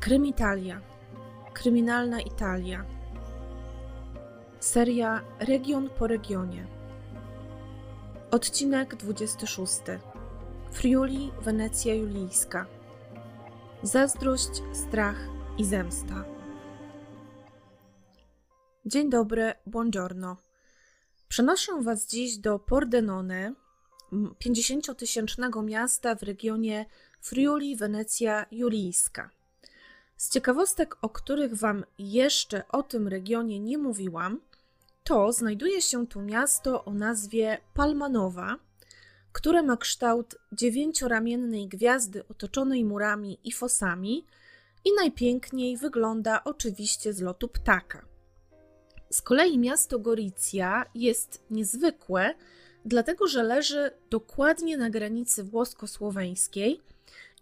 Krymitalia. Kryminalna Italia. Seria Region po regionie. Odcinek 26. Friuli, Wenecja Julijska. Zazdrość, strach i zemsta. Dzień dobry, buongiorno. Przenoszę Was dziś do Pordenone, 50-tysięcznego miasta w regionie Friuli, Wenecja Julijska. Z ciekawostek, o których Wam jeszcze o tym regionie nie mówiłam, to znajduje się tu miasto o nazwie Palmanowa, które ma kształt dziewięcioramiennej gwiazdy otoczonej murami i fosami i najpiękniej wygląda oczywiście z lotu ptaka. Z kolei miasto Goricja jest niezwykłe, dlatego że leży dokładnie na granicy włosko-słoweńskiej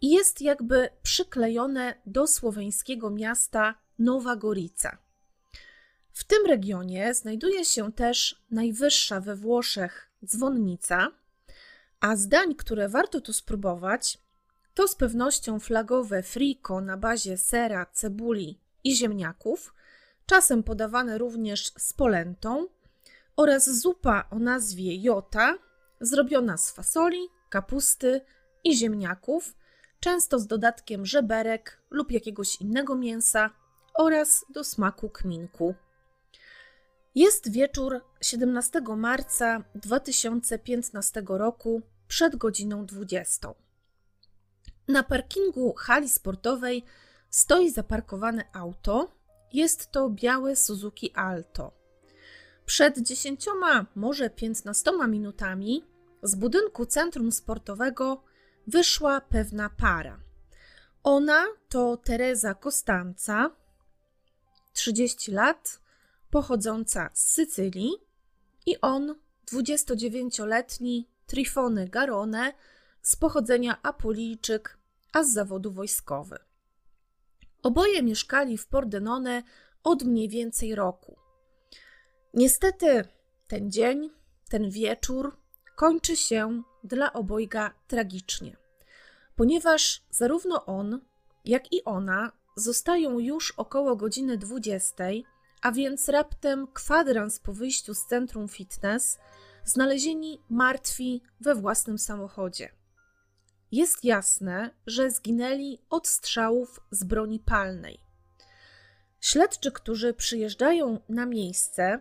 i jest jakby przyklejone do słoweńskiego miasta Nowa Gorica. W tym regionie znajduje się też najwyższa we Włoszech dzwonnica, a zdań, które warto tu spróbować, to z pewnością flagowe friko na bazie sera, cebuli i ziemniaków, czasem podawane również z polentą, oraz zupa o nazwie jota, zrobiona z fasoli, kapusty i ziemniaków, często z dodatkiem żeberek lub jakiegoś innego mięsa oraz do smaku kminku. Jest wieczór 17 marca 2015 roku przed godziną 20. Na parkingu hali sportowej stoi zaparkowane auto. Jest to białe Suzuki Alto. Przed 10, może 15 minutami z budynku centrum sportowego wyszła pewna para. Ona to Teresa Costanza, 30 lat, pochodząca z Sycylii, i on, 29-letni Trifony Garone, z pochodzenia Apulijczyk, a z zawodu wojskowy. Oboje mieszkali w Pordenone od mniej więcej roku. Niestety ten dzień, ten wieczór kończy się dla obojga tragicznie, ponieważ zarówno on, jak i ona zostają już około godziny 20, a więc raptem kwadrans po wyjściu z centrum fitness, znalezieni martwi we własnym samochodzie. Jest jasne, że zginęli od strzałów z broni palnej. Śledczy, którzy przyjeżdżają na miejsce,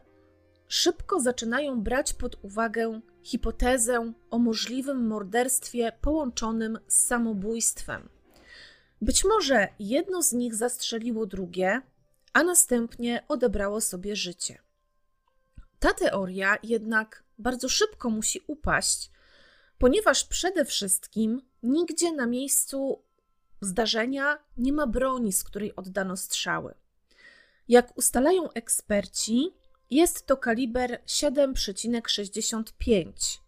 szybko zaczynają brać pod uwagę hipotezę o możliwym morderstwie połączonym z samobójstwem. Być może jedno z nich zastrzeliło drugie, a następnie odebrało sobie życie. Ta teoria jednak bardzo szybko musi upaść, ponieważ przede wszystkim nigdzie na miejscu zdarzenia nie ma broni, z której oddano strzały. Jak ustalają eksperci, jest to kaliber 7,65.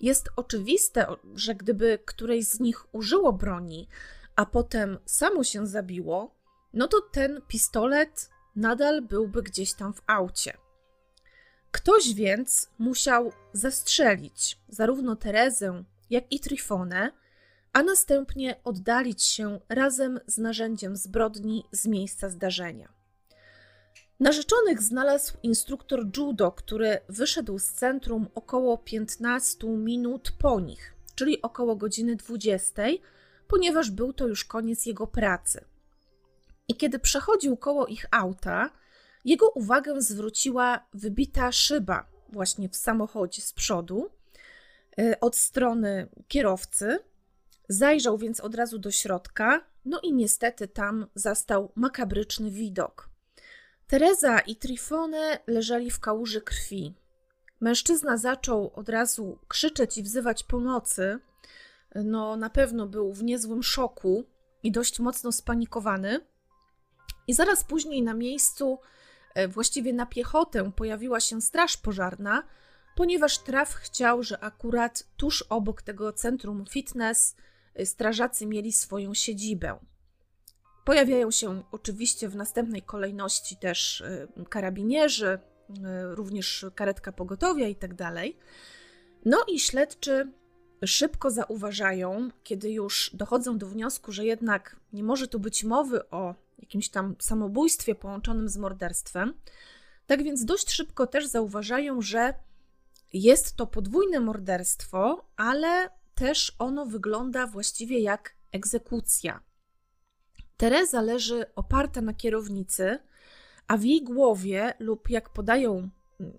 Jest oczywiste, że gdyby któreś z nich użyło broni, a potem samo się zabiło, no to ten pistolet nadal byłby gdzieś tam w aucie. Ktoś więc musiał zastrzelić zarówno Terezę, jak i Trifonę, a następnie oddalić się razem z narzędziem zbrodni z miejsca zdarzenia. Narzeczonych znalazł instruktor judo, który wyszedł z centrum około 15 minut po nich, czyli około godziny 20, ponieważ był to już koniec jego pracy. I kiedy przechodził koło ich auta, jego uwagę zwróciła wybita szyba właśnie w samochodzie z przodu e, od strony kierowcy. Zajrzał więc od razu do środka, no i niestety tam zastał makabryczny widok. Teresa i Trifone leżeli w kałuży krwi. Mężczyzna zaczął od razu krzyczeć i wzywać pomocy. No, na pewno był w niezłym szoku i dość mocno spanikowany. I zaraz później na miejscu, e, właściwie na piechotę, pojawiła się straż pożarna, ponieważ traf chciał, że akurat tuż obok tego centrum fitness e, strażacy mieli swoją siedzibę. Pojawiają się oczywiście w następnej kolejności też y, karabinierzy, y, również karetka pogotowia i tak dalej. No i śledczy szybko zauważają, kiedy już dochodzą do wniosku, że jednak nie może tu być mowy o jakimś tam samobójstwie połączonym z morderstwem. Tak więc dość szybko też zauważają, że jest to podwójne morderstwo, ale też ono wygląda właściwie jak egzekucja. Teresa leży oparta na kierownicy, a w jej głowie lub jak podają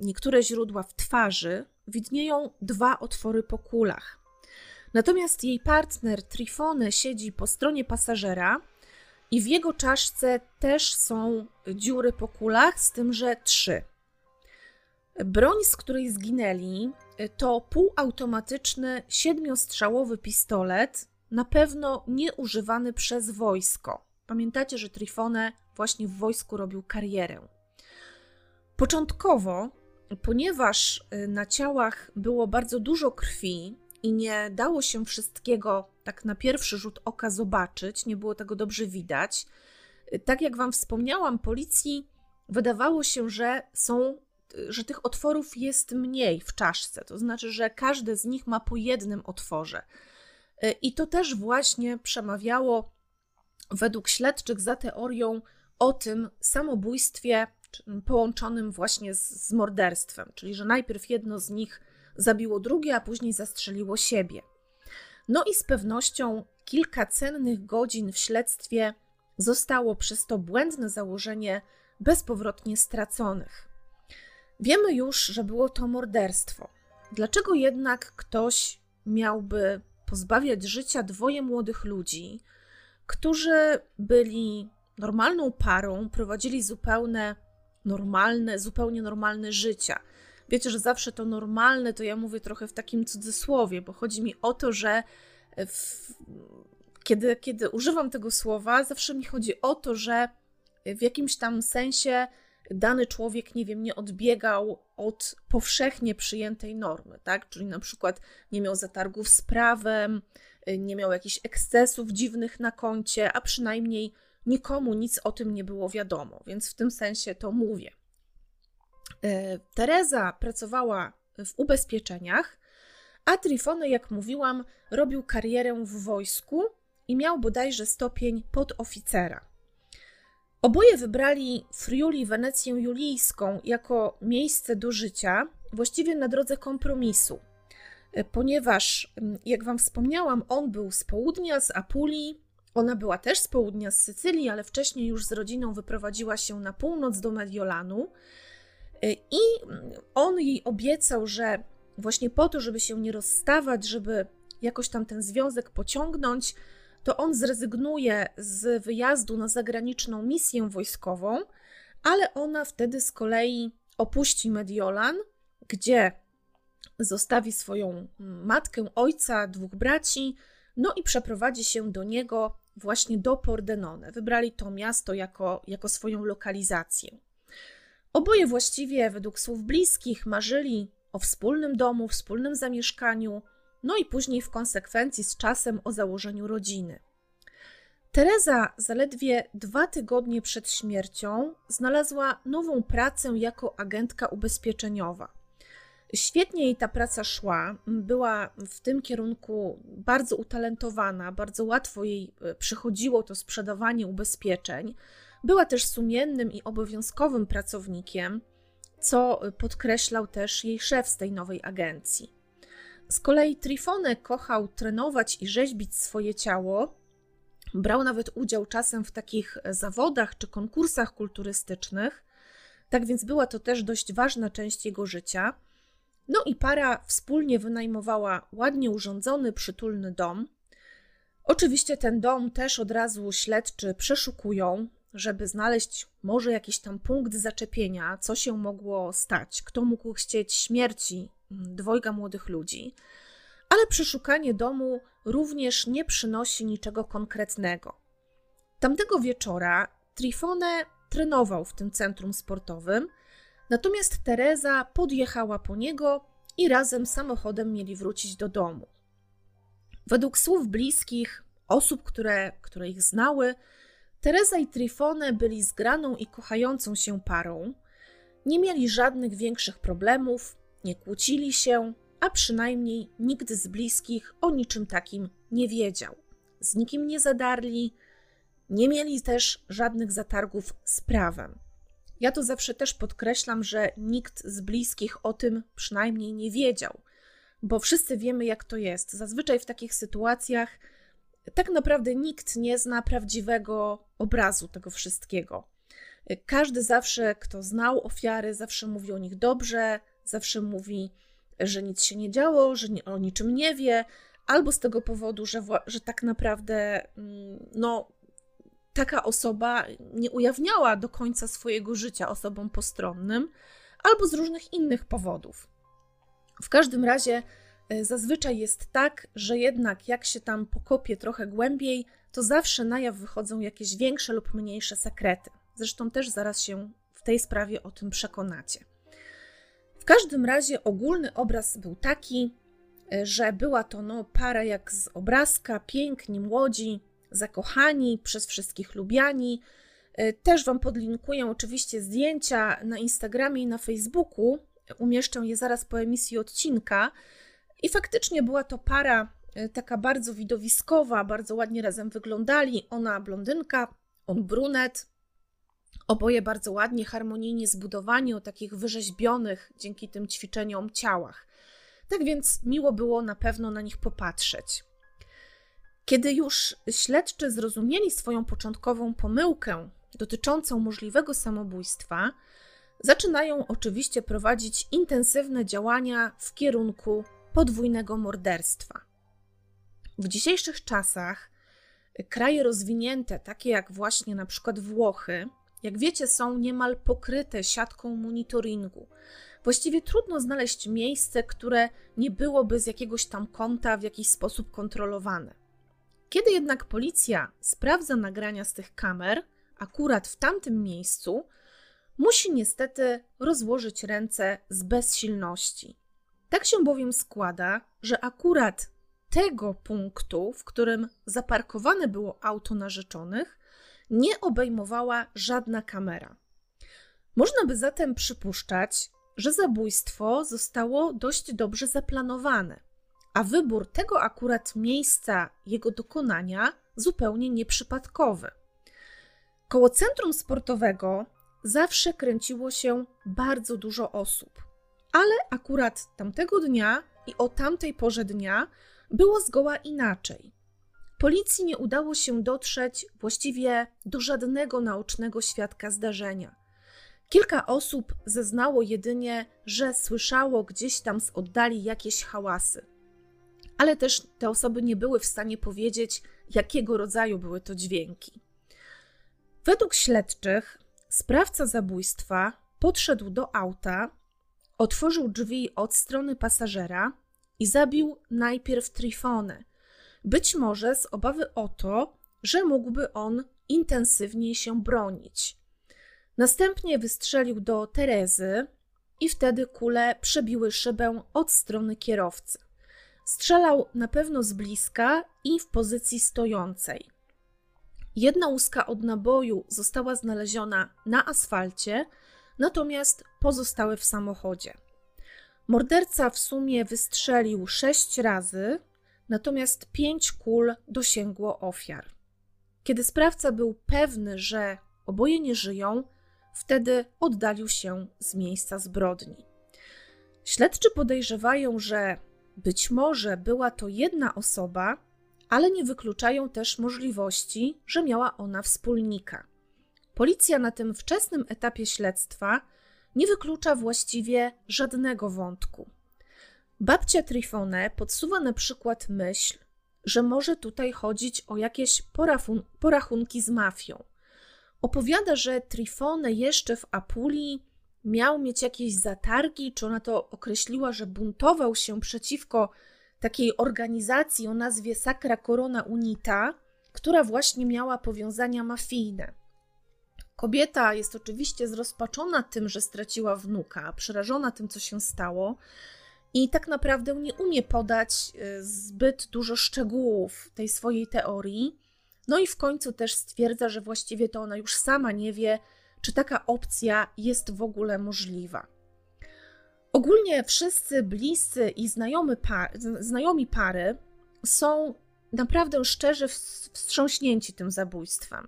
niektóre źródła w twarzy, widnieją dwa otwory po kulach. Natomiast jej partner Trifone siedzi po stronie pasażera i w jego czaszce też są dziury po kulach, z tym, że trzy. Broń, z której zginęli, to półautomatyczny siedmiostrzałowy pistolet, na pewno nieużywany przez wojsko. Pamiętacie, że Trifone właśnie w wojsku robił karierę. Początkowo, ponieważ y, na ciałach było bardzo dużo krwi i nie dało się wszystkiego tak na pierwszy rzut oka zobaczyć, nie było tego dobrze widać, y, tak jak Wam wspomniałam, policji wydawało się, że są, y, że tych otworów jest mniej w czaszce, to znaczy, że każdy z nich ma po jednym otworze. I to też właśnie przemawiało według śledczych za teorią o tym samobójstwie połączonym właśnie z, z morderstwem, czyli że najpierw jedno z nich zabiło drugie, a później zastrzeliło siebie. No i z pewnością kilka cennych godzin w śledztwie zostało przez to błędne założenie bezpowrotnie straconych. Wiemy już, że było to morderstwo. Dlaczego jednak ktoś miałby pozbawiać życia dwoje młodych ludzi, którzy byli normalną parą, prowadzili zupełnie normalne, zupełnie normalne życia. Wiecie, że zawsze to normalne, to ja mówię trochę w takim cudzysłowie, bo chodzi mi o to, że w, kiedy, kiedy używam tego słowa, zawsze mi chodzi o to, że w jakimś tam sensie dany człowiek, nie wiem, nie odbiegał od powszechnie przyjętej normy, tak? Czyli na przykład nie miał zatargów z prawem, nie miał jakichś ekscesów dziwnych na koncie, a przynajmniej nikomu nic o tym nie było wiadomo, więc w tym sensie to mówię. E, Teresa pracowała w ubezpieczeniach, a Trifony, jak mówiłam, robił karierę w wojsku i miał bodajże stopień podoficera. Oboje wybrali Friuli Wenecję Julijską jako miejsce do życia, właściwie na drodze kompromisu, ponieważ, jak Wam wspomniałam, on był z południa, z Apulii, ona była też z południa, z Sycylii, ale wcześniej już z rodziną wyprowadziła się na północ do Mediolanu. E, I on jej obiecał, że właśnie po to, żeby się nie rozstawać, żeby jakoś tam ten związek pociągnąć, to on zrezygnuje z wyjazdu na zagraniczną misję wojskową, ale ona wtedy z kolei opuści Mediolan, gdzie zostawi swoją matkę, ojca, dwóch braci, no i przeprowadzi się do niego właśnie do Pordenone. Wybrali to miasto jako, jako swoją lokalizację. Oboje właściwie, według słów bliskich, marzyli o wspólnym domu, wspólnym zamieszkaniu, no i później w konsekwencji z czasem o założeniu rodziny. Teresa zaledwie dwa tygodnie przed śmiercią znalazła nową pracę jako agentka ubezpieczeniowa. Świetnie jej ta praca szła, była w tym kierunku bardzo utalentowana, bardzo łatwo jej e, przychodziło to sprzedawanie ubezpieczeń. Była też sumiennym i obowiązkowym pracownikiem, co podkreślał też jej szef z tej nowej agencji. Z kolei Trifone kochał trenować i rzeźbić swoje ciało. Brał nawet udział czasem w takich zawodach czy konkursach kulturystycznych, tak więc była to też dość ważna część jego życia. No i para wspólnie wynajmowała ładnie urządzony, przytulny dom. Oczywiście ten dom też od razu śledczy przeszukują, żeby znaleźć może jakiś tam punkt zaczepienia, co się mogło stać, kto mógł chcieć śmierci mm, dwojga młodych ludzi. Ale przeszukanie domu również nie przynosi niczego konkretnego. Tamtego wieczora Trifone trenował w tym centrum sportowym – Natomiast Teresa podjechała po niego i razem samochodem mieli wrócić do domu. Według słów bliskich, osób, które, które ich znały, Teresa i Trifone byli zgraną i kochającą się parą. Nie mieli żadnych większych problemów, nie kłócili się, a przynajmniej nikt z bliskich o niczym takim nie wiedział. Z nikim nie zadarli, nie mieli też żadnych zatargów z prawem. Ja to zawsze też podkreślam, że nikt z bliskich o tym przynajmniej nie wiedział, bo wszyscy wiemy, jak to jest. Zazwyczaj w takich sytuacjach tak naprawdę nikt nie zna prawdziwego obrazu tego wszystkiego. Każdy zawsze, kto znał ofiary, zawsze mówi o nich dobrze, zawsze mówi, że nic się nie działo, że o niczym nie wie, albo z tego powodu, że, że tak naprawdę mm, no, taka osoba nie ujawniała do końca swojego życia osobom postronnym, albo z różnych innych powodów. W każdym razie e, zazwyczaj jest tak, że jednak jak się tam pokopie trochę głębiej, to zawsze na jaw wychodzą jakieś większe lub mniejsze sekrety. Zresztą też zaraz się w tej sprawie o tym przekonacie. W każdym razie ogólny obraz był taki, e, że była to no, para jak z obrazka, piękni, młodzi, zakochani, przez wszystkich lubiani. E, też Wam podlinkuję oczywiście zdjęcia na Instagramie i na Facebooku. Umieszczę je zaraz po emisji odcinka. I faktycznie była to para e, taka bardzo widowiskowa, bardzo ładnie razem wyglądali. Ona blondynka, on brunet. Oboje bardzo ładnie, harmonijnie zbudowani, o takich wyrzeźbionych dzięki tym ćwiczeniom ciałach. Tak więc miło było na pewno na nich popatrzeć. Kiedy już śledczy zrozumieli swoją początkową pomyłkę dotyczącą możliwego samobójstwa, zaczynają oczywiście prowadzić intensywne działania w kierunku podwójnego morderstwa. W dzisiejszych czasach kraje rozwinięte, takie jak właśnie na przykład Włochy, jak wiecie, są niemal pokryte siatką monitoringu. Właściwie trudno znaleźć miejsce, które nie byłoby z jakiegoś tam kąta w jakiś sposób kontrolowane. Kiedy jednak policja sprawdza nagrania z tych kamer, akurat w tamtym miejscu, musi niestety rozłożyć ręce z bezsilności. Tak się bowiem składa, że akurat tego punktu, w którym zaparkowane było auto narzeczonych, nie obejmowała żadna kamera. Można by zatem przypuszczać, że zabójstwo zostało dość dobrze zaplanowane a wybór tego akurat miejsca jego dokonania zupełnie nieprzypadkowy. Koło centrum sportowego zawsze kręciło się bardzo dużo osób, ale akurat tamtego dnia i o tamtej porze dnia było zgoła inaczej. Policji nie udało się dotrzeć właściwie do żadnego naocznego świadka zdarzenia. Kilka osób zeznało jedynie, że słyszało gdzieś tam z oddali jakieś hałasy ale też te osoby nie były w stanie powiedzieć, jakiego rodzaju były to dźwięki. Według śledczych, sprawca zabójstwa podszedł do auta, otworzył drzwi od strony pasażera i zabił najpierw Trifonę, być może z obawy o to, że mógłby on intensywniej się bronić. Następnie wystrzelił do Terezy i wtedy kule przebiły szybę od strony kierowcy. Strzelał na pewno z bliska i w pozycji stojącej. Jedna łuska od naboju została znaleziona na asfalcie, natomiast pozostałe w samochodzie. Morderca w sumie wystrzelił sześć razy, natomiast pięć kul dosięgło ofiar. Kiedy sprawca był pewny, że oboje nie żyją, wtedy oddalił się z miejsca zbrodni. Śledczy podejrzewają, że być może była to jedna osoba, ale nie wykluczają też możliwości, że miała ona wspólnika. Policja na tym wczesnym etapie śledztwa nie wyklucza właściwie żadnego wątku. Babcia Trifone podsuwa na przykład myśl, że może tutaj chodzić o jakieś porachunki z mafią. Opowiada, że Trifone jeszcze w Apulii miał mieć jakieś zatargi, czy ona to określiła, że buntował się przeciwko takiej organizacji o nazwie Sacra Corona Unita, która właśnie miała powiązania mafijne. Kobieta jest oczywiście zrozpaczona tym, że straciła wnuka, przerażona tym, co się stało, i tak naprawdę nie umie podać y, zbyt dużo szczegółów tej swojej teorii. No i w końcu też stwierdza, że właściwie to ona już sama nie wie, czy taka opcja jest w ogóle możliwa. Ogólnie wszyscy bliscy i znajomy par, znajomi pary są naprawdę szczerze wstrząśnięci tym zabójstwem.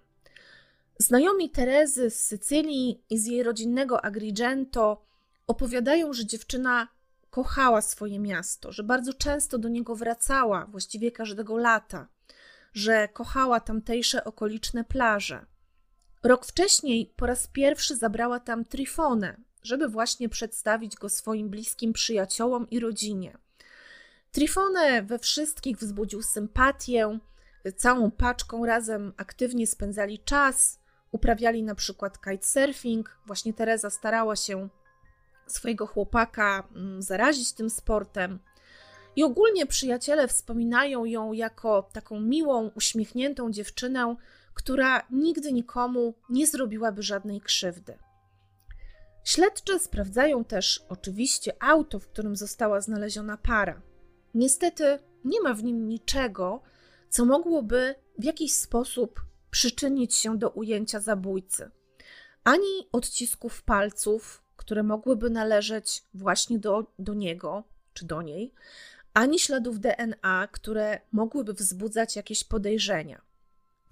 Znajomi Terezy z Sycylii i z jej rodzinnego Agrigento opowiadają, że dziewczyna kochała swoje miasto, że bardzo często do niego wracała, właściwie każdego lata, że kochała tamtejsze okoliczne plaże. Rok wcześniej po raz pierwszy zabrała tam Trifonę, żeby właśnie przedstawić go swoim bliskim przyjaciołom i rodzinie. Trifone we wszystkich wzbudził sympatię, całą paczką razem aktywnie spędzali czas, uprawiali na przykład kitesurfing. Właśnie Teresa starała się swojego chłopaka mm, zarazić tym sportem. I ogólnie przyjaciele wspominają ją jako taką miłą, uśmiechniętą dziewczynę, która nigdy nikomu nie zrobiłaby żadnej krzywdy. Śledczy sprawdzają też oczywiście auto, w którym została znaleziona para. Niestety nie ma w nim niczego, co mogłoby w jakiś sposób przyczynić się do ujęcia zabójcy. Ani odcisków palców, które mogłyby należeć właśnie do, do niego czy do niej, ani śladów DNA, które mogłyby wzbudzać jakieś podejrzenia.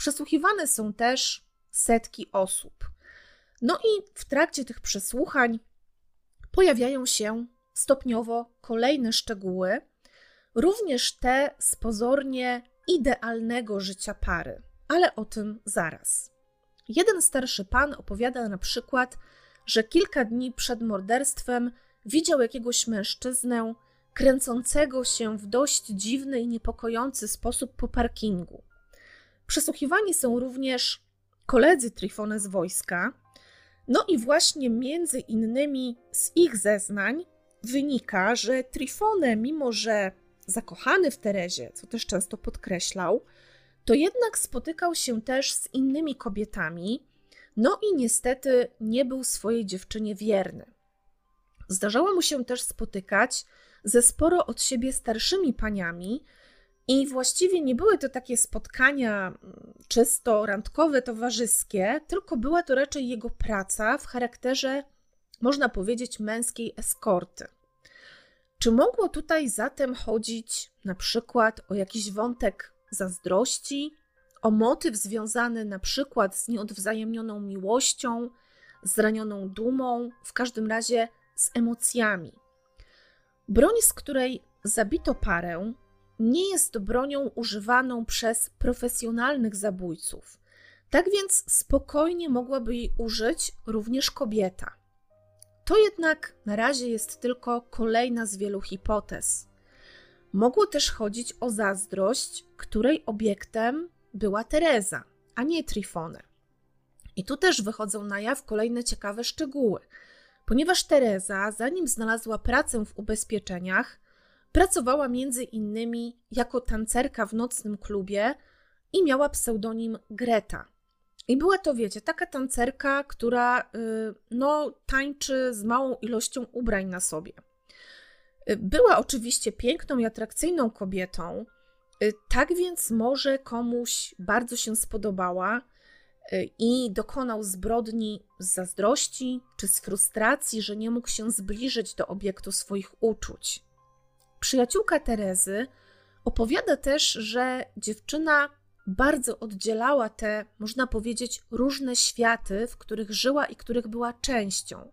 Przesłuchiwane są też setki osób. No i w trakcie tych przesłuchań pojawiają się stopniowo kolejne szczegóły, również te z pozornie idealnego życia pary, ale o tym zaraz. Jeden starszy pan opowiada na przykład, że kilka dni przed morderstwem widział jakiegoś mężczyznę kręcącego się w dość dziwny i niepokojący sposób po parkingu. Przesłuchiwani są również koledzy Trifone z wojska, no i właśnie między innymi z ich zeznań wynika, że Trifone, mimo że zakochany w Terezie, co też często podkreślał, to jednak spotykał się też z innymi kobietami, no i niestety nie był swojej dziewczynie wierny. Zdarzało mu się też spotykać ze sporo od siebie starszymi paniami, i właściwie nie były to takie spotkania mm, czysto randkowe, towarzyskie, tylko była to raczej jego praca w charakterze, można powiedzieć, męskiej eskorty. Czy mogło tutaj zatem chodzić na przykład o jakiś wątek zazdrości, o motyw związany na przykład z nieodwzajemnioną miłością, zranioną dumą, w każdym razie z emocjami? Broń, z której zabito parę, nie jest bronią używaną przez profesjonalnych zabójców. Tak więc spokojnie mogłaby jej użyć również kobieta. To jednak na razie jest tylko kolejna z wielu hipotez. Mogło też chodzić o zazdrość, której obiektem była Teresa, a nie Trifone. I tu też wychodzą na jaw kolejne ciekawe szczegóły, ponieważ Teresa, zanim znalazła pracę w ubezpieczeniach, Pracowała między innymi jako tancerka w nocnym klubie i miała pseudonim Greta. I była to, wiecie, taka tancerka, która y, no, tańczy z małą ilością ubrań na sobie. Y, była oczywiście piękną i atrakcyjną kobietą, y, tak więc może komuś bardzo się spodobała i dokonał zbrodni z zazdrości czy z frustracji, że nie mógł się zbliżyć do obiektu swoich uczuć. Przyjaciółka Terezy opowiada też, że dziewczyna bardzo oddzielała te, można powiedzieć, różne światy, w których żyła i których była częścią.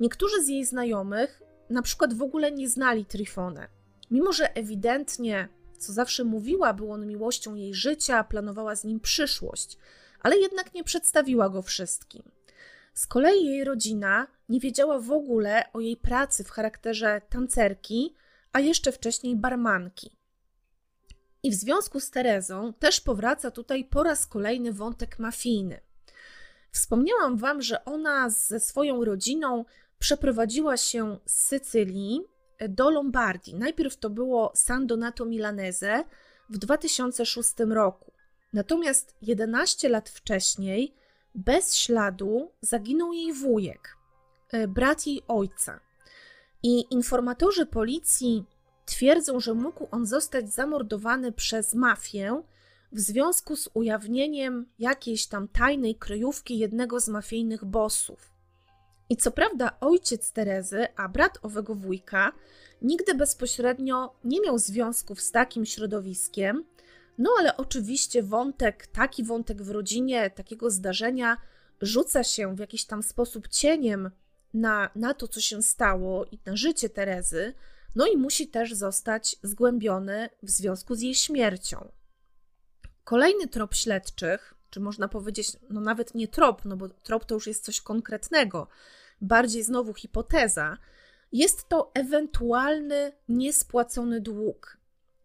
Niektórzy z jej znajomych na przykład w ogóle nie znali Trifone. Mimo, że ewidentnie, co zawsze mówiła, był on miłością jej życia, planowała z nim przyszłość, ale jednak nie przedstawiła go wszystkim. Z kolei jej rodzina nie wiedziała w ogóle o jej pracy w charakterze tancerki, a jeszcze wcześniej barmanki. I w związku z Terezą też powraca tutaj po raz kolejny wątek mafijny. Wspomniałam Wam, że ona ze swoją rodziną przeprowadziła się z Sycylii do Lombardii. Najpierw to było San Donato Milanese w 2006 roku. Natomiast 11 lat wcześniej bez śladu zaginął jej wujek, e, brat jej ojca. I informatorzy policji twierdzą, że mógł on zostać zamordowany przez mafię w związku z ujawnieniem jakiejś tam tajnej kryjówki jednego z mafijnych bossów. I co prawda ojciec Terezy, a brat owego wujka, nigdy bezpośrednio nie miał związków z takim środowiskiem, no ale oczywiście wątek, taki wątek w rodzinie, takiego zdarzenia rzuca się w jakiś tam sposób cieniem na, na to, co się stało i na życie Terezy, no i musi też zostać zgłębiony w związku z jej śmiercią. Kolejny trop śledczych, czy można powiedzieć, no nawet nie trop, no bo trop to już jest coś konkretnego, bardziej znowu hipoteza, jest to ewentualny niespłacony dług.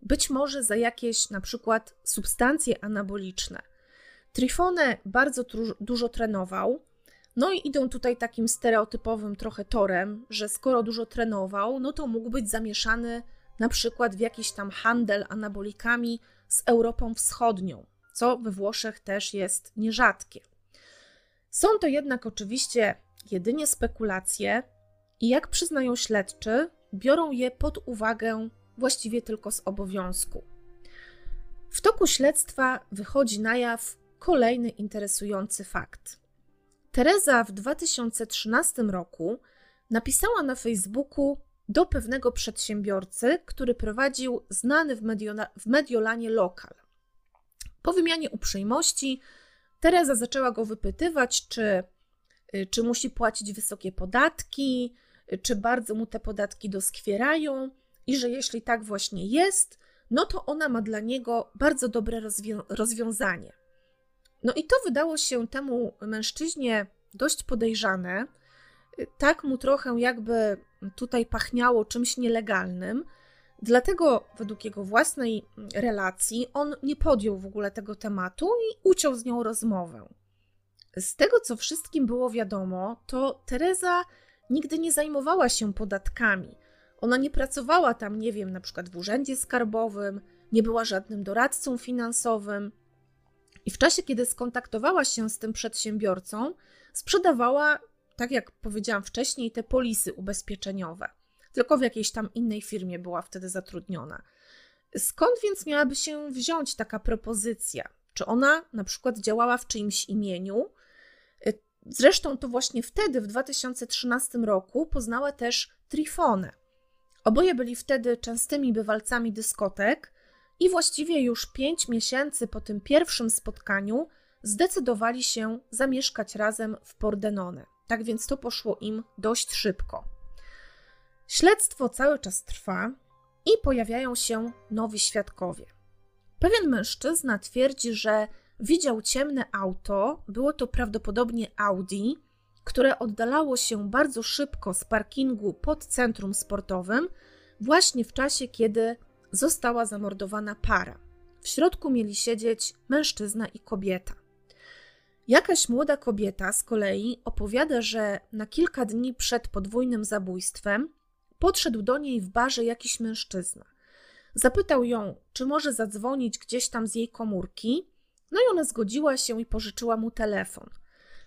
Być może za jakieś na przykład substancje anaboliczne. Trifone bardzo dużo trenował, no i idą tutaj takim stereotypowym trochę torem, że skoro dużo trenował, no to mógł być zamieszany na przykład w jakiś tam handel anabolikami z Europą Wschodnią, co we Włoszech też jest nierzadkie. Są to jednak oczywiście jedynie spekulacje i jak przyznają śledczy, biorą je pod uwagę właściwie tylko z obowiązku. W toku śledztwa wychodzi na jaw kolejny interesujący fakt. Teresa w 2013 roku napisała na Facebooku do pewnego przedsiębiorcy, który prowadził znany w, w Mediolanie lokal. Po wymianie uprzejmości Teresa zaczęła go wypytywać, czy, y, czy musi płacić wysokie podatki, y, czy bardzo mu te podatki doskwierają i że jeśli tak właśnie jest, no to ona ma dla niego bardzo dobre rozwią rozwiązanie. No i to wydało się temu mężczyźnie dość podejrzane. Tak mu trochę jakby tutaj pachniało czymś nielegalnym. Dlatego, według jego własnej relacji, on nie podjął w ogóle tego tematu i uciął z nią rozmowę. Z tego, co wszystkim było wiadomo, to Teresa nigdy nie zajmowała się podatkami. Ona nie pracowała tam, nie wiem, na przykład w urzędzie skarbowym, nie była żadnym doradcą finansowym. I w czasie, kiedy skontaktowała się z tym przedsiębiorcą, sprzedawała, tak jak powiedziałam wcześniej, te polisy ubezpieczeniowe. Tylko w jakiejś tam innej firmie była wtedy zatrudniona. Skąd więc miałaby się wziąć taka propozycja? Czy ona na przykład działała w czyimś imieniu? Zresztą to właśnie wtedy, w 2013 roku, poznała też Trifonę. Oboje byli wtedy częstymi bywalcami dyskotek i właściwie już pięć miesięcy po tym pierwszym spotkaniu zdecydowali się zamieszkać razem w Pordenone. Tak więc to poszło im dość szybko. Śledztwo cały czas trwa i pojawiają się nowi świadkowie. Pewien mężczyzna twierdzi, że widział ciemne auto, było to prawdopodobnie Audi, które oddalało się bardzo szybko z parkingu pod centrum sportowym, właśnie w czasie, kiedy została zamordowana para. W środku mieli siedzieć mężczyzna i kobieta. Jakaś młoda kobieta z kolei opowiada, że na kilka dni przed podwójnym zabójstwem podszedł do niej w barze jakiś mężczyzna. Zapytał ją, czy może zadzwonić gdzieś tam z jej komórki, no i ona zgodziła się i pożyczyła mu telefon.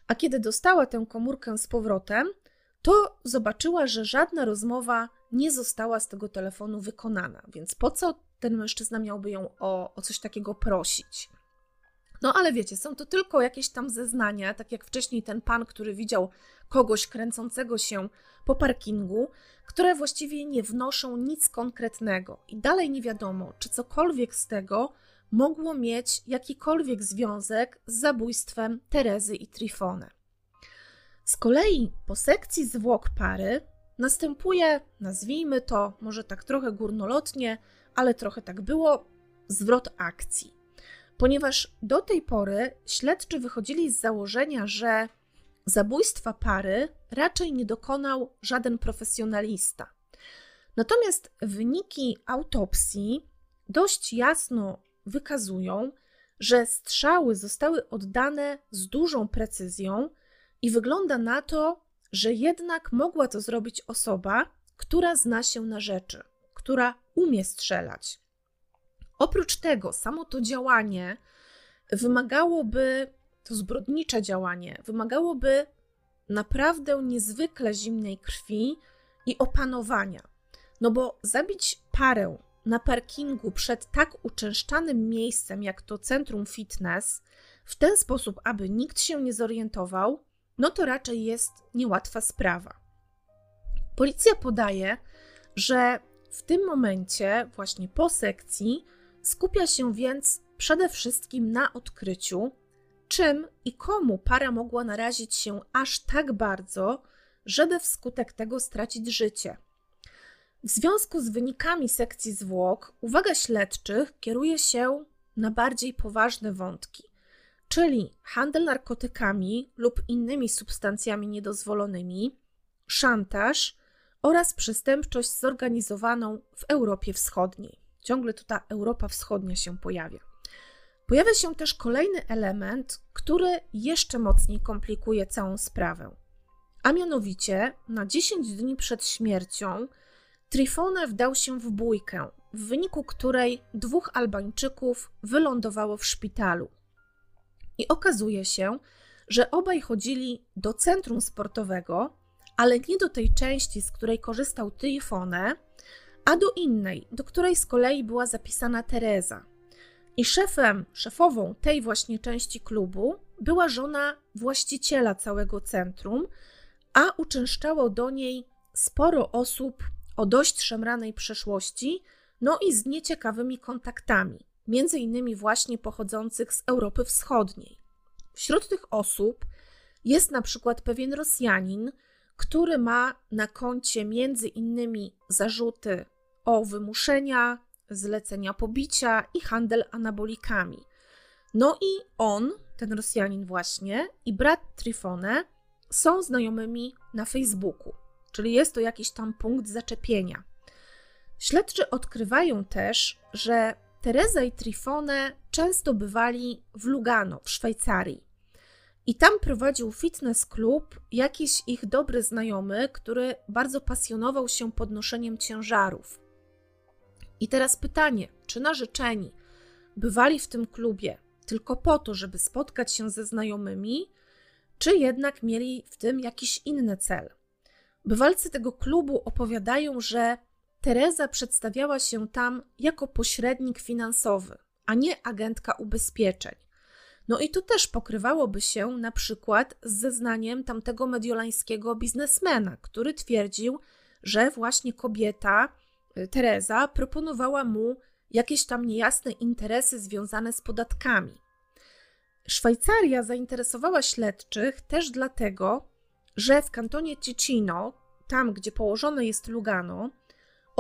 A kiedy dostała tę komórkę z powrotem, to zobaczyła, że żadna rozmowa nie została z tego telefonu wykonana. Więc po co ten mężczyzna miałby ją o, o coś takiego prosić? No ale wiecie, są to tylko jakieś tam zeznania, tak jak wcześniej ten pan, który widział kogoś kręcącego się po parkingu, które właściwie nie wnoszą nic konkretnego. I dalej nie wiadomo, czy cokolwiek z tego mogło mieć jakikolwiek związek z zabójstwem Terezy i Trifone. Z kolei po sekcji zwłok pary następuje, nazwijmy to może tak trochę górnolotnie, ale trochę tak było, zwrot akcji ponieważ do tej pory śledczy wychodzili z założenia, że zabójstwa pary raczej nie dokonał żaden profesjonalista. Natomiast wyniki autopsji dość jasno wykazują, że strzały zostały oddane z dużą precyzją i wygląda na to, że jednak mogła to zrobić osoba, która zna się na rzeczy, która umie strzelać. Oprócz tego, samo to działanie wymagałoby, to zbrodnicze działanie, wymagałoby naprawdę niezwykle zimnej krwi i opanowania. No bo zabić parę na parkingu przed tak uczęszczanym miejscem jak to centrum fitness, w ten sposób, aby nikt się nie zorientował, no to raczej jest niełatwa sprawa. Policja podaje, że w tym momencie, właśnie po sekcji, skupia się więc przede wszystkim na odkryciu, czym i komu para mogła narazić się aż tak bardzo, żeby wskutek tego stracić życie. W związku z wynikami sekcji zwłok, uwaga śledczych kieruje się na bardziej poważne wątki, czyli handel narkotykami lub innymi substancjami niedozwolonymi, szantaż oraz przestępczość zorganizowaną w Europie Wschodniej. Ciągle tu ta Europa Wschodnia się pojawia. Pojawia się też kolejny element, który jeszcze mocniej komplikuje całą sprawę. A mianowicie, na 10 dni przed śmiercią Trifone wdał się w bójkę, w wyniku której dwóch Albańczyków wylądowało w szpitalu. I okazuje się, że obaj chodzili do centrum sportowego, ale nie do tej części, z której korzystał Trifone, a do innej, do której z kolei była zapisana Teresa. I szefem, szefową tej właśnie części klubu była żona właściciela całego centrum, a uczęszczało do niej sporo osób o dość szemranej przeszłości, no i z nieciekawymi kontaktami, między innymi właśnie pochodzących z Europy Wschodniej. Wśród tych osób jest na przykład pewien Rosjanin, który ma na koncie między innymi zarzuty o wymuszenia, zlecenia pobicia i handel anabolikami. No i on, ten Rosjanin właśnie, i brat Trifone są znajomymi na Facebooku, czyli jest to jakiś tam punkt zaczepienia. Śledczy odkrywają też, że Teresa i Trifone często bywali w Lugano, w Szwajcarii. I tam prowadził fitness klub jakiś ich dobry znajomy, który bardzo pasjonował się podnoszeniem ciężarów. I teraz pytanie, czy narzeczeni bywali w tym klubie tylko po to, żeby spotkać się ze znajomymi, czy jednak mieli w tym jakiś inny cel? Bywalcy tego klubu opowiadają, że Teresa przedstawiała się tam jako pośrednik finansowy, a nie agentka ubezpieczeń. No i to też pokrywałoby się na przykład z zeznaniem tamtego mediolańskiego biznesmena, który twierdził, że właśnie kobieta, y, Teresa, proponowała mu jakieś tam niejasne interesy związane z podatkami. Szwajcaria zainteresowała śledczych też dlatego, że w kantonie Ticino, tam gdzie położone jest Lugano,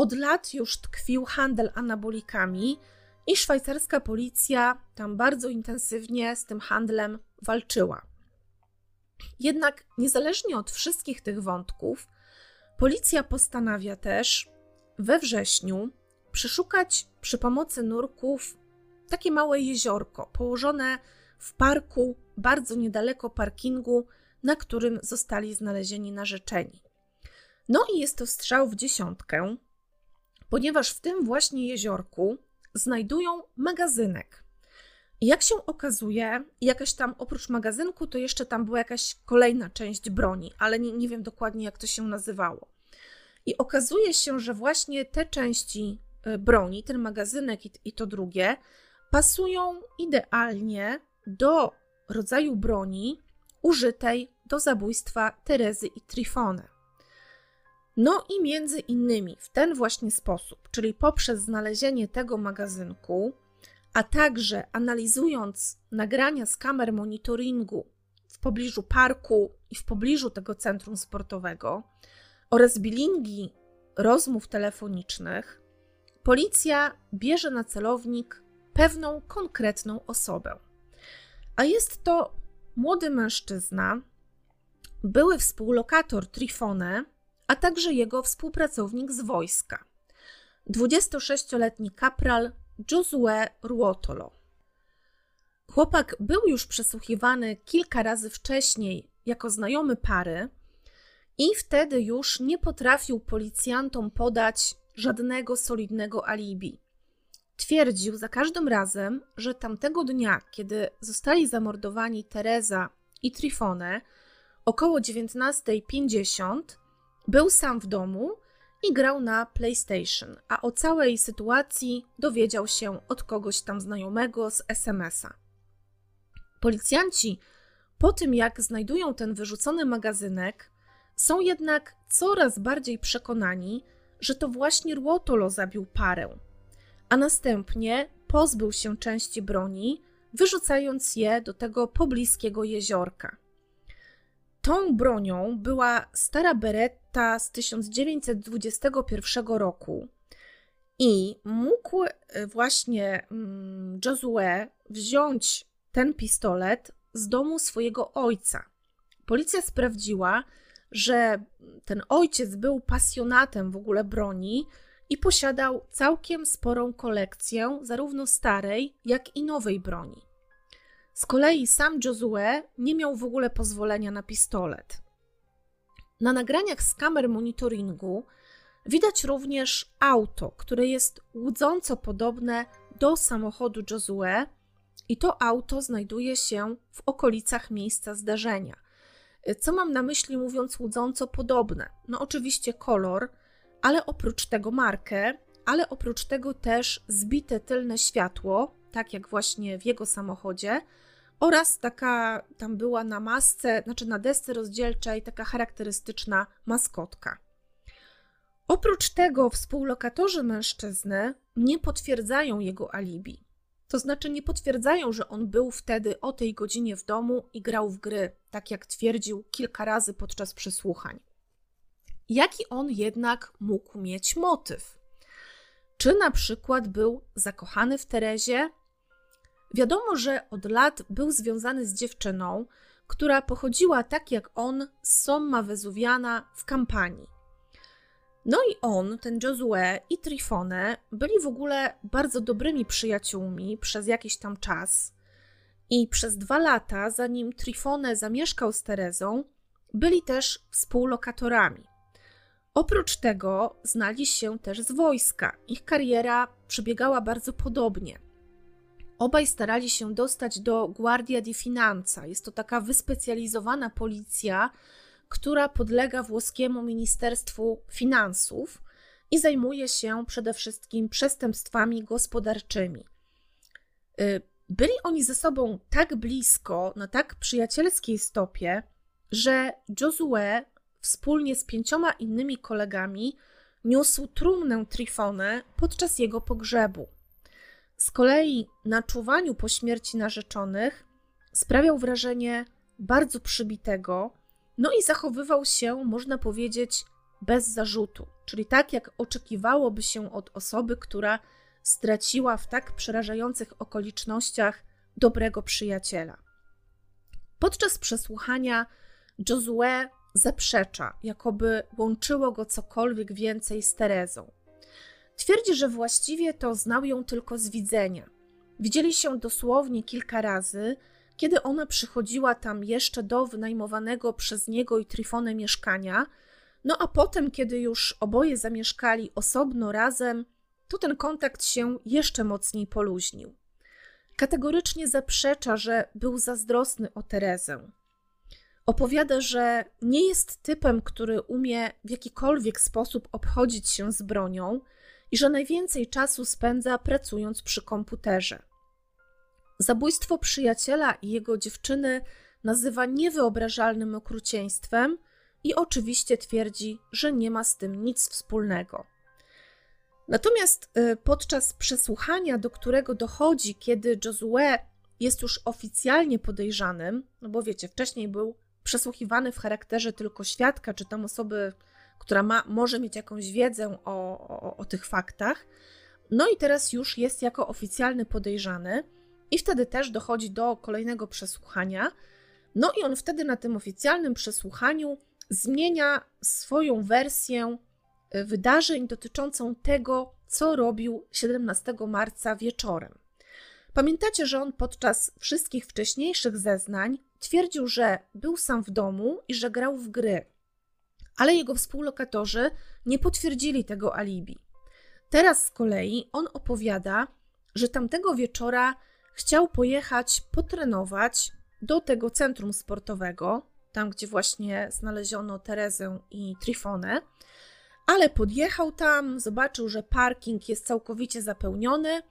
od lat już tkwił handel anabolikami i szwajcarska policja tam bardzo intensywnie z tym handlem walczyła. Jednak niezależnie od wszystkich tych wątków, policja postanawia też we wrześniu przeszukać przy pomocy nurków takie małe jeziorko położone w parku bardzo niedaleko parkingu, na którym zostali znalezieni narzeczeni. No i jest to strzał w dziesiątkę, ponieważ w tym właśnie jeziorku znajdują magazynek. I jak się okazuje, jakaś tam oprócz magazynku, to jeszcze tam była jakaś kolejna część broni, ale nie, nie wiem dokładnie, jak to się nazywało. I okazuje się, że właśnie te części y, broni, ten magazynek i, i to drugie, pasują idealnie do rodzaju broni użytej do zabójstwa Terezy i Trifone. No i między innymi w ten właśnie sposób, czyli poprzez znalezienie tego magazynku, a także analizując nagrania z kamer monitoringu w pobliżu parku i w pobliżu tego centrum sportowego oraz bilingi rozmów telefonicznych, policja bierze na celownik pewną konkretną osobę. A jest to młody mężczyzna, były współlokator Trifone, a także jego współpracownik z wojska, 26-letni kapral Josue Ruotolo. Chłopak był już przesłuchiwany kilka razy wcześniej jako znajomy pary i wtedy już nie potrafił policjantom podać żadnego solidnego alibi. Twierdził za każdym razem, że tamtego dnia, kiedy zostali zamordowani Teresa i Trifone, około 19.50, był sam w domu i grał na PlayStation, a o całej sytuacji dowiedział się od kogoś tam znajomego z SMS-a. Policjanci Po tym, jak znajdują ten wyrzucony magazynek, są jednak coraz bardziej przekonani, że to właśnie Ruotolo zabił parę, a następnie pozbył się części broni, wyrzucając je do tego pobliskiego jeziorka. Tą bronią była stara beretta z 1921 roku i mógł e, właśnie mm, Josue wziąć ten pistolet z domu swojego ojca. Policja sprawdziła, że ten ojciec był pasjonatem w ogóle broni i posiadał całkiem sporą kolekcję zarówno starej, jak i nowej broni. Z kolei sam Josue nie miał w ogóle pozwolenia na pistolet. Na nagraniach z kamer monitoringu widać również auto, które jest łudząco podobne do samochodu Josue, i to auto znajduje się w okolicach miejsca zdarzenia. Co mam na myśli mówiąc łudząco podobne? No oczywiście kolor, ale oprócz tego markę, ale oprócz tego też zbite tylne światło, tak jak właśnie w jego samochodzie, oraz taka tam była na masce, znaczy na desce rozdzielczej, taka charakterystyczna maskotka. Oprócz tego współlokatorzy mężczyzny nie potwierdzają jego alibi. To znaczy nie potwierdzają, że on był wtedy o tej godzinie w domu i grał w gry, tak jak twierdził kilka razy podczas przesłuchań. Jaki on jednak mógł mieć motyw? Czy na przykład był zakochany w Terezie? Wiadomo, że od lat był związany z dziewczyną, która pochodziła tak jak on z Somma Wezuwiana w kampanii. No i on, ten Josue i Trifone byli w ogóle bardzo dobrymi przyjaciółmi przez jakiś tam czas. I przez dwa lata, zanim Trifone zamieszkał z Terezą, byli też współlokatorami. Oprócz tego znali się też z wojska. Ich kariera przebiegała bardzo podobnie. Obaj starali się dostać do Guardia di Finanza. Jest to taka wyspecjalizowana policja, która podlega włoskiemu Ministerstwu Finansów i zajmuje się przede wszystkim przestępstwami gospodarczymi. Y, byli oni ze sobą tak blisko, na tak przyjacielskiej stopie, że Josue wspólnie z pięcioma innymi kolegami niósł trumnę Trifone podczas jego pogrzebu. Z kolei na czuwaniu po śmierci narzeczonych sprawiał wrażenie bardzo przybitego, no i zachowywał się, można powiedzieć, bez zarzutu, czyli tak jak oczekiwałoby się od osoby, która straciła w tak przerażających okolicznościach dobrego przyjaciela. Podczas przesłuchania Josue zaprzecza, jakoby łączyło go cokolwiek więcej z Terezą. Twierdzi, że właściwie to znał ją tylko z widzenia. Widzieli się dosłownie kilka razy, kiedy ona przychodziła tam jeszcze do wynajmowanego przez niego i Trifonę mieszkania, no a potem, kiedy już oboje zamieszkali osobno razem, to ten kontakt się jeszcze mocniej poluźnił. Kategorycznie zaprzecza, że był zazdrosny o Terezę. Opowiada, że nie jest typem, który umie w jakikolwiek sposób obchodzić się z bronią i że najwięcej czasu spędza pracując przy komputerze. Zabójstwo przyjaciela i jego dziewczyny nazywa niewyobrażalnym okrucieństwem i oczywiście twierdzi, że nie ma z tym nic wspólnego. Natomiast y, podczas przesłuchania, do którego dochodzi, kiedy Josue jest już oficjalnie podejrzanym, no bo wiecie, wcześniej był przesłuchiwany w charakterze tylko świadka, czy tam osoby, która ma, może mieć jakąś wiedzę o, o, o tych faktach, no i teraz już jest jako oficjalny podejrzany i wtedy też dochodzi do kolejnego przesłuchania. No i on wtedy na tym oficjalnym przesłuchaniu zmienia swoją wersję e, wydarzeń dotyczącą tego, co robił 17 marca wieczorem. Pamiętacie, że on podczas wszystkich wcześniejszych zeznań twierdził, że był sam w domu i że grał w gry, ale jego współlokatorzy nie potwierdzili tego alibi. Teraz z kolei on opowiada, że tamtego wieczora chciał pojechać potrenować do tego centrum sportowego, tam gdzie właśnie znaleziono Terezę i Trifonę, ale podjechał tam, zobaczył, że parking jest całkowicie zapełniony,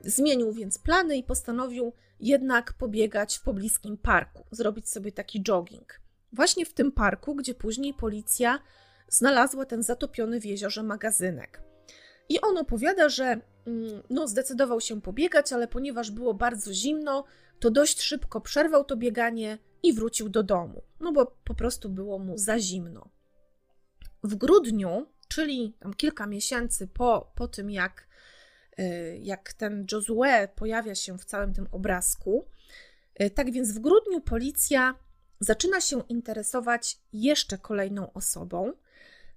Zmienił więc plany i postanowił jednak pobiegać w pobliskim parku, zrobić sobie taki jogging. Właśnie w tym parku, gdzie później policja znalazła ten zatopiony w jeziorze magazynek. I on opowiada, że mm, no, zdecydował się pobiegać, ale ponieważ było bardzo zimno, to dość szybko przerwał to bieganie i wrócił do domu, no bo po prostu było mu za zimno. W grudniu, czyli tam kilka miesięcy po, po tym, jak, y, jak ten Josue pojawia się w całym tym obrazku, y, tak więc w grudniu policja zaczyna się interesować jeszcze kolejną osobą,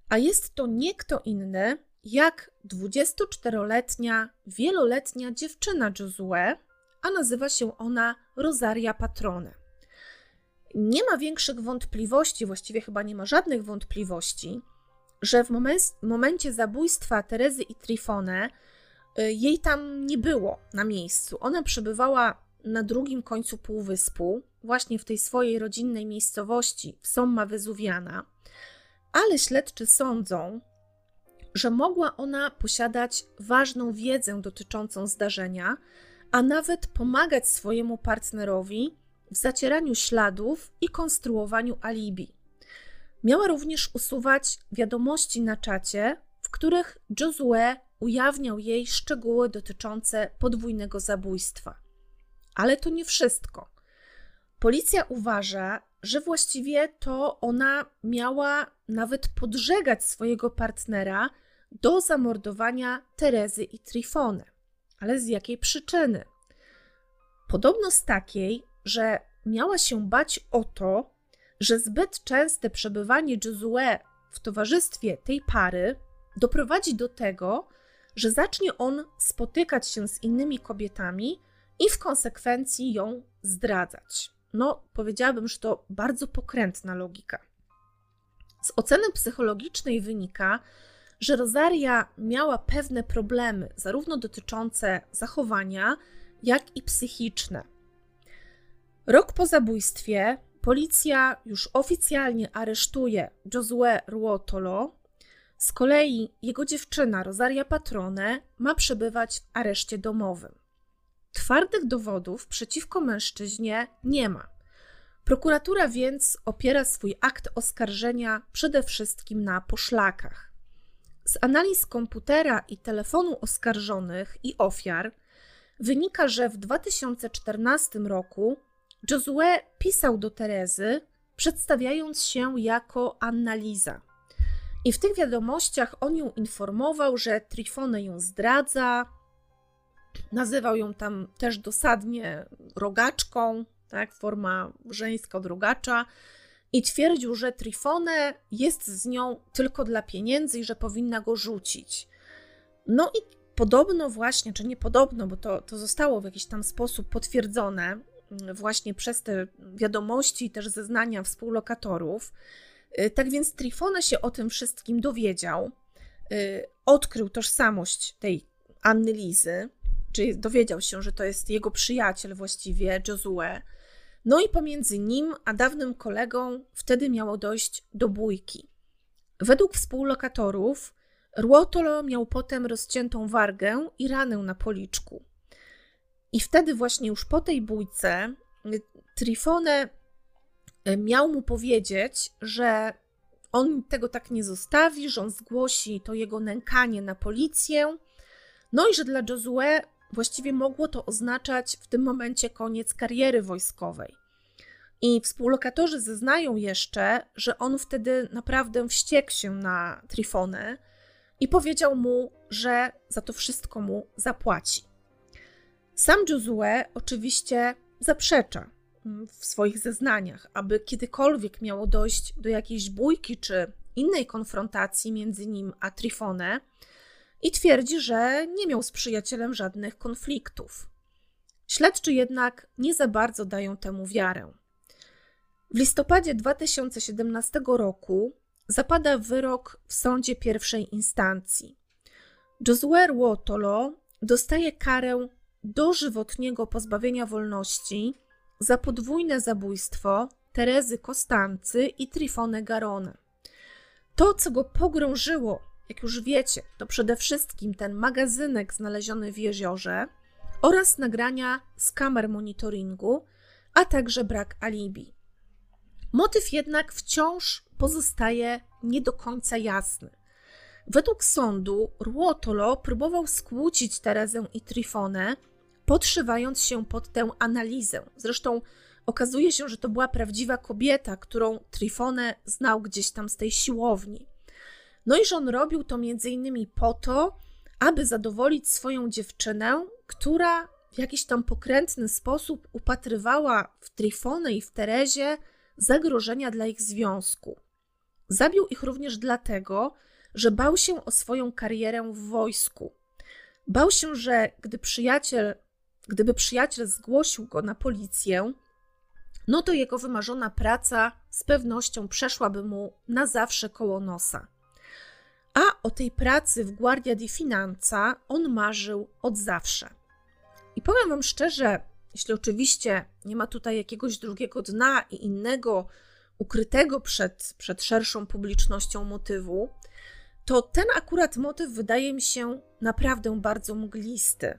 a jest to nie kto inny jak 24-letnia, wieloletnia dziewczyna Josue, a nazywa się ona Rosaria Patrone. Nie ma większych wątpliwości, właściwie chyba nie ma żadnych wątpliwości, że w momencie zabójstwa Terezy i Trifone y, jej tam nie było na miejscu. Ona przebywała na drugim końcu półwyspu, właśnie w tej swojej rodzinnej miejscowości w Somma Wezuwiana, ale śledczy sądzą, że mogła ona posiadać ważną wiedzę dotyczącą zdarzenia, a nawet pomagać swojemu partnerowi w zacieraniu śladów i konstruowaniu alibi. Miała również usuwać wiadomości na czacie, w których Josue ujawniał jej szczegóły dotyczące podwójnego zabójstwa. Ale to nie wszystko. Policja uważa, że właściwie to ona miała nawet podżegać swojego partnera do zamordowania Terezy i Trifony. Ale z jakiej przyczyny? Podobno z takiej, że miała się bać o to, że zbyt częste przebywanie Josue w towarzystwie tej pary doprowadzi do tego, że zacznie on spotykać się z innymi kobietami i w konsekwencji ją zdradzać. No, powiedziałabym, że to bardzo pokrętna logika. Z oceny psychologicznej wynika, że Rosaria miała pewne problemy, zarówno dotyczące zachowania, jak i psychiczne. Rok po zabójstwie policja już oficjalnie aresztuje Josue Ruotolo. Z kolei jego dziewczyna Rosaria Patrone ma przebywać w areszcie domowym. Twardych dowodów przeciwko mężczyźnie nie ma. Prokuratura więc opiera swój akt oskarżenia przede wszystkim na poszlakach. Z analiz komputera i telefonu oskarżonych i ofiar wynika, że w 2014 roku Josue pisał do Terezy, przedstawiając się jako Annaliza. I w tych wiadomościach on ją informował, że Trifone ją zdradza, nazywał ją tam też dosadnie rogaczką, tak, forma żeńska od rogacza, i twierdził, że Trifone jest z nią tylko dla pieniędzy i że powinna go rzucić. No i podobno właśnie, czy nie podobno, bo to, to zostało w jakiś tam sposób potwierdzone mm, właśnie przez te wiadomości i też zeznania współlokatorów. Y, tak więc Trifone się o tym wszystkim dowiedział, y, odkrył tożsamość tej Anny Lizy, czyli dowiedział się, że to jest jego przyjaciel właściwie, Josue. No i pomiędzy nim a dawnym kolegą wtedy miało dojść do bójki. Według współlokatorów Ruotolo miał potem rozciętą wargę i ranę na policzku. I wtedy właśnie już po tej bójce Trifone e, miał mu powiedzieć, że on tego tak nie zostawi, że on zgłosi to jego nękanie na policję, no i że dla Josue właściwie mogło to oznaczać w tym momencie koniec kariery wojskowej. I współlokatorzy zeznają jeszcze, że on wtedy naprawdę wściekł się na Trifonę i powiedział mu, że za to wszystko mu zapłaci. Sam Josue oczywiście zaprzecza mm, w swoich zeznaniach, aby kiedykolwiek miało dojść do jakiejś bójki czy innej konfrontacji między nim a Trifonę i twierdzi, że nie miał z przyjacielem żadnych konfliktów. Śledczy jednak nie za bardzo dają temu wiarę. W listopadzie 2017 roku zapada wyrok w sądzie pierwszej instancji. Josué Ruotolo dostaje karę dożywotniego pozbawienia wolności za podwójne zabójstwo Terezy Kostancy i Trifone Garone. To, co go pogrążyło jak już wiecie, to przede wszystkim ten magazynek znaleziony w jeziorze, oraz nagrania z kamer monitoringu, a także brak alibi. Motyw jednak wciąż pozostaje nie do końca jasny. Według sądu Ruotolo próbował skłócić Terezę i Trifonę, podszywając się pod tę analizę. Zresztą okazuje się, że to była prawdziwa kobieta, którą Trifonę znał gdzieś tam z tej siłowni. No i że on robił to między innymi po to, aby zadowolić swoją dziewczynę, która w jakiś tam pokrętny sposób upatrywała w Trifonę i w Terezie zagrożenia dla ich związku. Zabił ich również dlatego, że bał się o swoją karierę w wojsku. Bał się, że gdy przyjaciel, gdyby przyjaciel zgłosił go na policję, no to jego wymarzona praca z pewnością przeszłaby mu na zawsze koło nosa. A o tej pracy w Guardia di Finanza on marzył od zawsze. I powiem Wam szczerze, jeśli oczywiście nie ma tutaj jakiegoś drugiego dna i innego, ukrytego przed, przed szerszą publicznością motywu, to ten akurat motyw wydaje mi się naprawdę bardzo mglisty.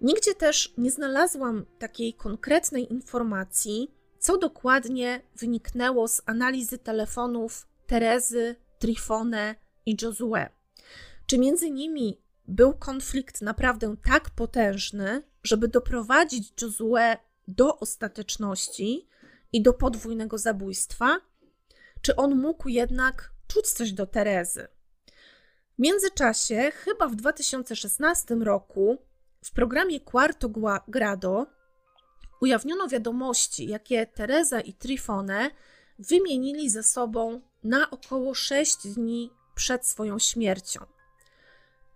Nigdzie też nie znalazłam takiej konkretnej informacji, co dokładnie wyniknęło z analizy telefonów Terezy, Trifone i Josue. Czy między nimi był konflikt naprawdę tak potężny, żeby doprowadzić Josue do ostateczności i do podwójnego zabójstwa? Czy on mógł jednak czuć coś do Terezy? W międzyczasie, chyba w 2016 roku, w programie Quarto Grado ujawniono wiadomości, jakie Teresa i Trifone wymienili ze sobą na około 6 dni przed swoją śmiercią.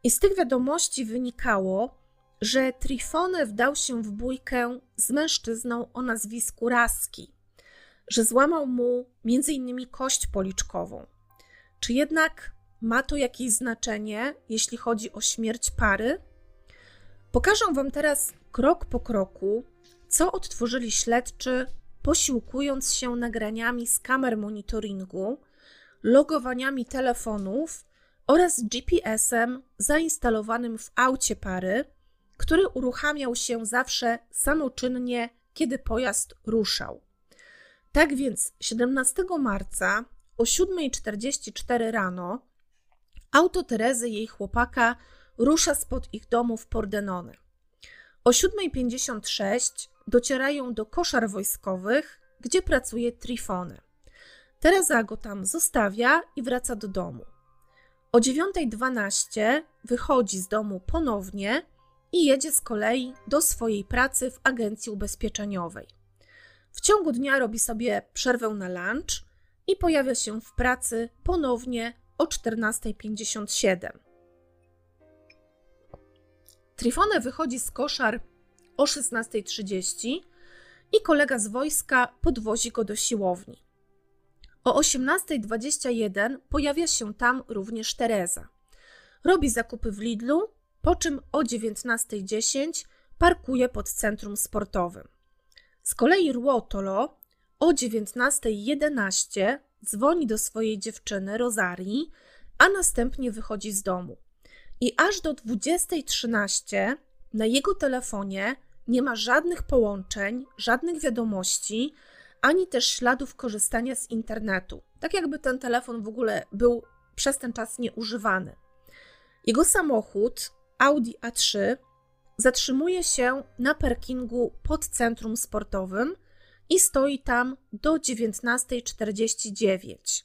I z tych wiadomości wynikało, że Trifone wdał się w bójkę z mężczyzną o nazwisku Raski, że złamał mu m.in. kość policzkową. Czy jednak ma to jakieś znaczenie, jeśli chodzi o śmierć pary? Pokażę Wam teraz krok po kroku, co odtworzyli śledczy, posiłkując się nagraniami z kamer monitoringu, logowaniami telefonów oraz GPS-em zainstalowanym w aucie pary, który uruchamiał się zawsze samoczynnie, kiedy pojazd ruszał. Tak więc 17 marca o 7.44 rano auto Terezy i jej chłopaka rusza spod ich domu w Pordenone. O 7.56 docierają do koszar wojskowych, gdzie pracuje Trifony. Teresa go tam zostawia i wraca do domu. O 9.12 wychodzi z domu ponownie i jedzie z kolei do swojej pracy w agencji ubezpieczeniowej. W ciągu dnia robi sobie przerwę na lunch i pojawia się w pracy ponownie o 14.57. Trifone wychodzi z koszar o 16.30 i kolega z wojska podwozi go do siłowni. O 18.21 pojawia się tam również Teresa. Robi zakupy w Lidlu, po czym o 19.10 parkuje pod centrum sportowym. Z kolei Ruotolo o 19.11 dzwoni do swojej dziewczyny Rosarii, a następnie wychodzi z domu. I aż do 20.13 na jego telefonie nie ma żadnych połączeń, żadnych wiadomości, ani też śladów korzystania z internetu. Tak jakby ten telefon w ogóle był przez ten czas nieużywany. Jego samochód Audi A3 zatrzymuje się na parkingu pod centrum sportowym i stoi tam do 19.49.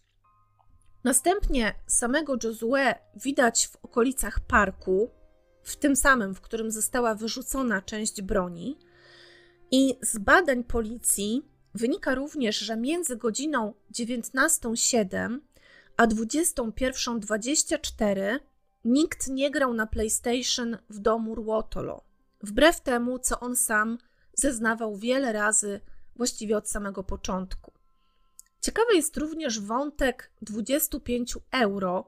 Następnie samego Josue widać w okolicach parku, w tym samym, w którym została wyrzucona część broni. I z badań policji wynika również, że między godziną 19.07 a 21.24 nikt nie grał na PlayStation w domu Ruotolo, wbrew temu, co on sam zeznawał wiele razy, właściwie od samego początku. Ciekawy jest również wątek 25 euro,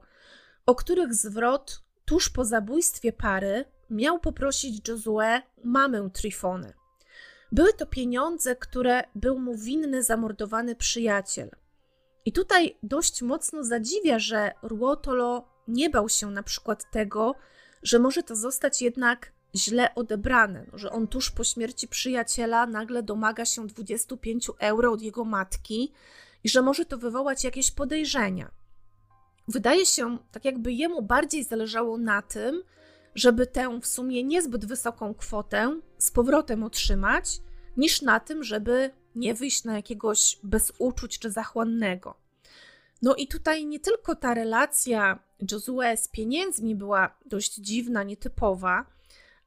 o których zwrot tuż po zabójstwie pary miał poprosić Josue mamę Trifony. Były to pieniądze, które był mu winny zamordowany przyjaciel. I tutaj dość mocno zadziwia, że Ruotolo nie bał się na przykład tego, że może to zostać jednak źle odebrane, no, że on tuż po śmierci przyjaciela nagle domaga się 25 euro od jego matki i że może to wywołać jakieś podejrzenia. Wydaje się, tak jakby jemu bardziej zależało na tym, żeby tę w sumie niezbyt wysoką kwotę z powrotem otrzymać, niż na tym, żeby nie wyjść na jakiegoś bezuczuć czy zachłannego. No i tutaj nie tylko ta relacja Josue z pieniędzmi była dość dziwna, nietypowa,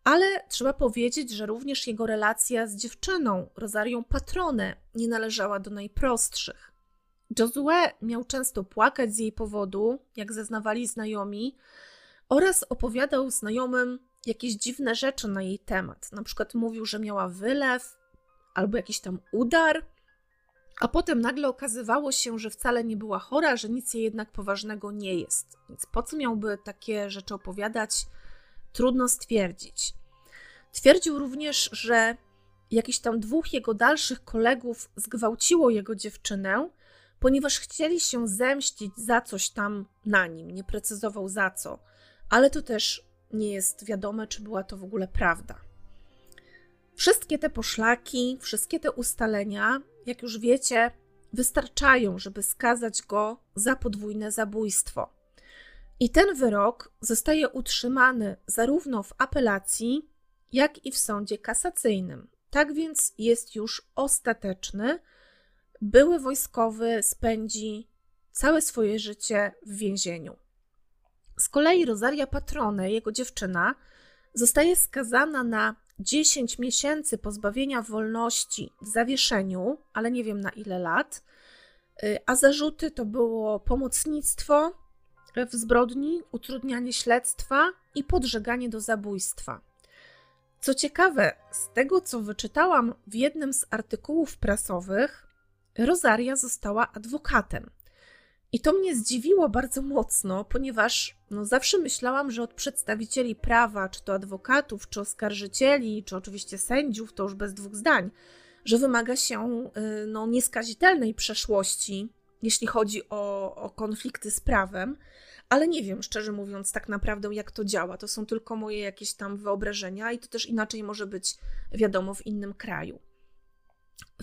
ale trzeba powiedzieć, że również jego relacja z dziewczyną, Rosarią Patronę, nie należała do najprostszych. Josue miał często płakać z jej powodu, jak zeznawali znajomi, oraz opowiadał znajomym jakieś dziwne rzeczy na jej temat. Na przykład mówił, że miała wylew albo jakiś tam udar, a potem nagle okazywało się, że wcale nie była chora, że nic jej jednak poważnego nie jest. Więc po co miałby takie rzeczy opowiadać? Trudno stwierdzić. Twierdził również, że jakiś tam dwóch jego dalszych kolegów zgwałciło jego dziewczynę, ponieważ chcieli się zemścić za coś tam na nim. Nie precyzował za co, ale to też nie jest wiadome, czy była to w ogóle prawda. Wszystkie te poszlaki, wszystkie te ustalenia, jak już wiecie, wystarczają, żeby skazać go za podwójne zabójstwo. I ten wyrok zostaje utrzymany zarówno w apelacji, jak i w sądzie kasacyjnym. Tak więc jest już ostateczny. Były wojskowy spędzi całe swoje życie w więzieniu. Z kolei Rosaria Patrone, jego dziewczyna, zostaje skazana na 10 miesięcy pozbawienia wolności w zawieszeniu, ale nie wiem na ile lat, y, a zarzuty to było pomocnictwo w zbrodni, utrudnianie śledztwa i podżeganie do zabójstwa. Co ciekawe, z tego co wyczytałam w jednym z artykułów prasowych, Rosaria została adwokatem. I to mnie zdziwiło bardzo mocno, ponieważ no, zawsze myślałam, że od przedstawicieli prawa, czy to adwokatów, czy oskarżycieli, czy oczywiście sędziów, to już bez dwóch zdań, że wymaga się y, no, nieskazitelnej przeszłości, jeśli chodzi o, o konflikty z prawem, ale nie wiem, szczerze mówiąc, tak naprawdę, jak to działa. To są tylko moje jakieś tam wyobrażenia, i to też inaczej może być wiadomo w innym kraju.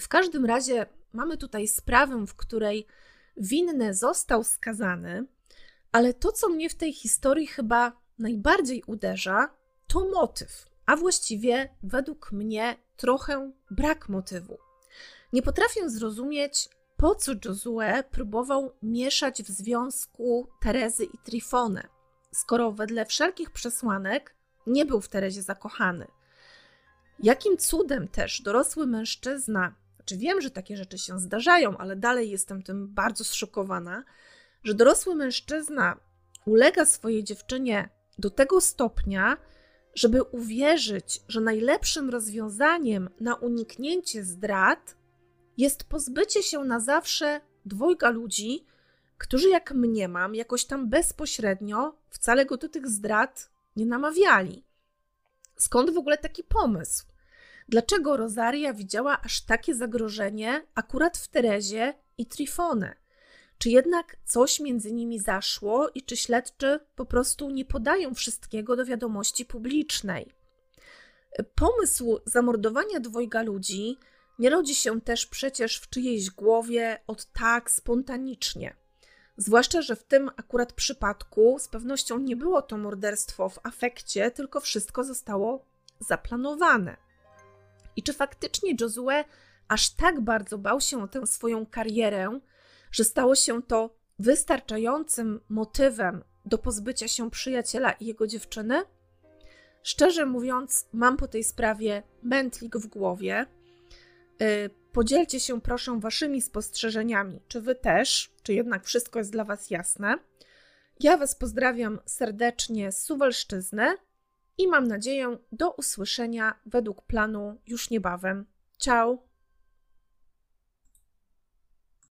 W każdym razie mamy tutaj sprawę, w której winny został skazany, ale to, co mnie w tej historii chyba najbardziej uderza, to motyw, a właściwie według mnie trochę brak motywu. Nie potrafię zrozumieć, po co Josue próbował mieszać w związku Terezy i Trifone, skoro wedle wszelkich przesłanek nie był w Terezie zakochany. Jakim cudem też dorosły mężczyzna znaczy wiem, że takie rzeczy się zdarzają, ale dalej jestem tym bardzo zszokowana, że dorosły mężczyzna ulega swojej dziewczynie do tego stopnia, żeby uwierzyć, że najlepszym rozwiązaniem na uniknięcie zdrad jest pozbycie się na zawsze dwojga ludzi, którzy, jak mniemam, jakoś tam bezpośrednio wcale go do tych zdrad nie namawiali. Skąd w ogóle taki pomysł? Dlaczego Rosaria widziała aż takie zagrożenie akurat w Terezie i Trifone? Czy jednak coś między nimi zaszło i czy śledczy po prostu nie podają wszystkiego do wiadomości publicznej? Pomysł zamordowania dwojga ludzi nie rodzi się też przecież w czyjejś głowie od tak spontanicznie. Zwłaszcza, że w tym akurat przypadku z pewnością nie było to morderstwo w afekcie, tylko wszystko zostało zaplanowane. I czy faktycznie Josue aż tak bardzo bał się o tę swoją karierę, że stało się to wystarczającym motywem do pozbycia się przyjaciela i jego dziewczyny? Szczerze mówiąc, mam po tej sprawie mętlik w głowie. Y, podzielcie się proszę waszymi spostrzeżeniami. Czy wy też, czy jednak wszystko jest dla was jasne? Ja was pozdrawiam serdecznie z Suwalszczyzny i mam nadzieję do usłyszenia według planu już niebawem. Ciao!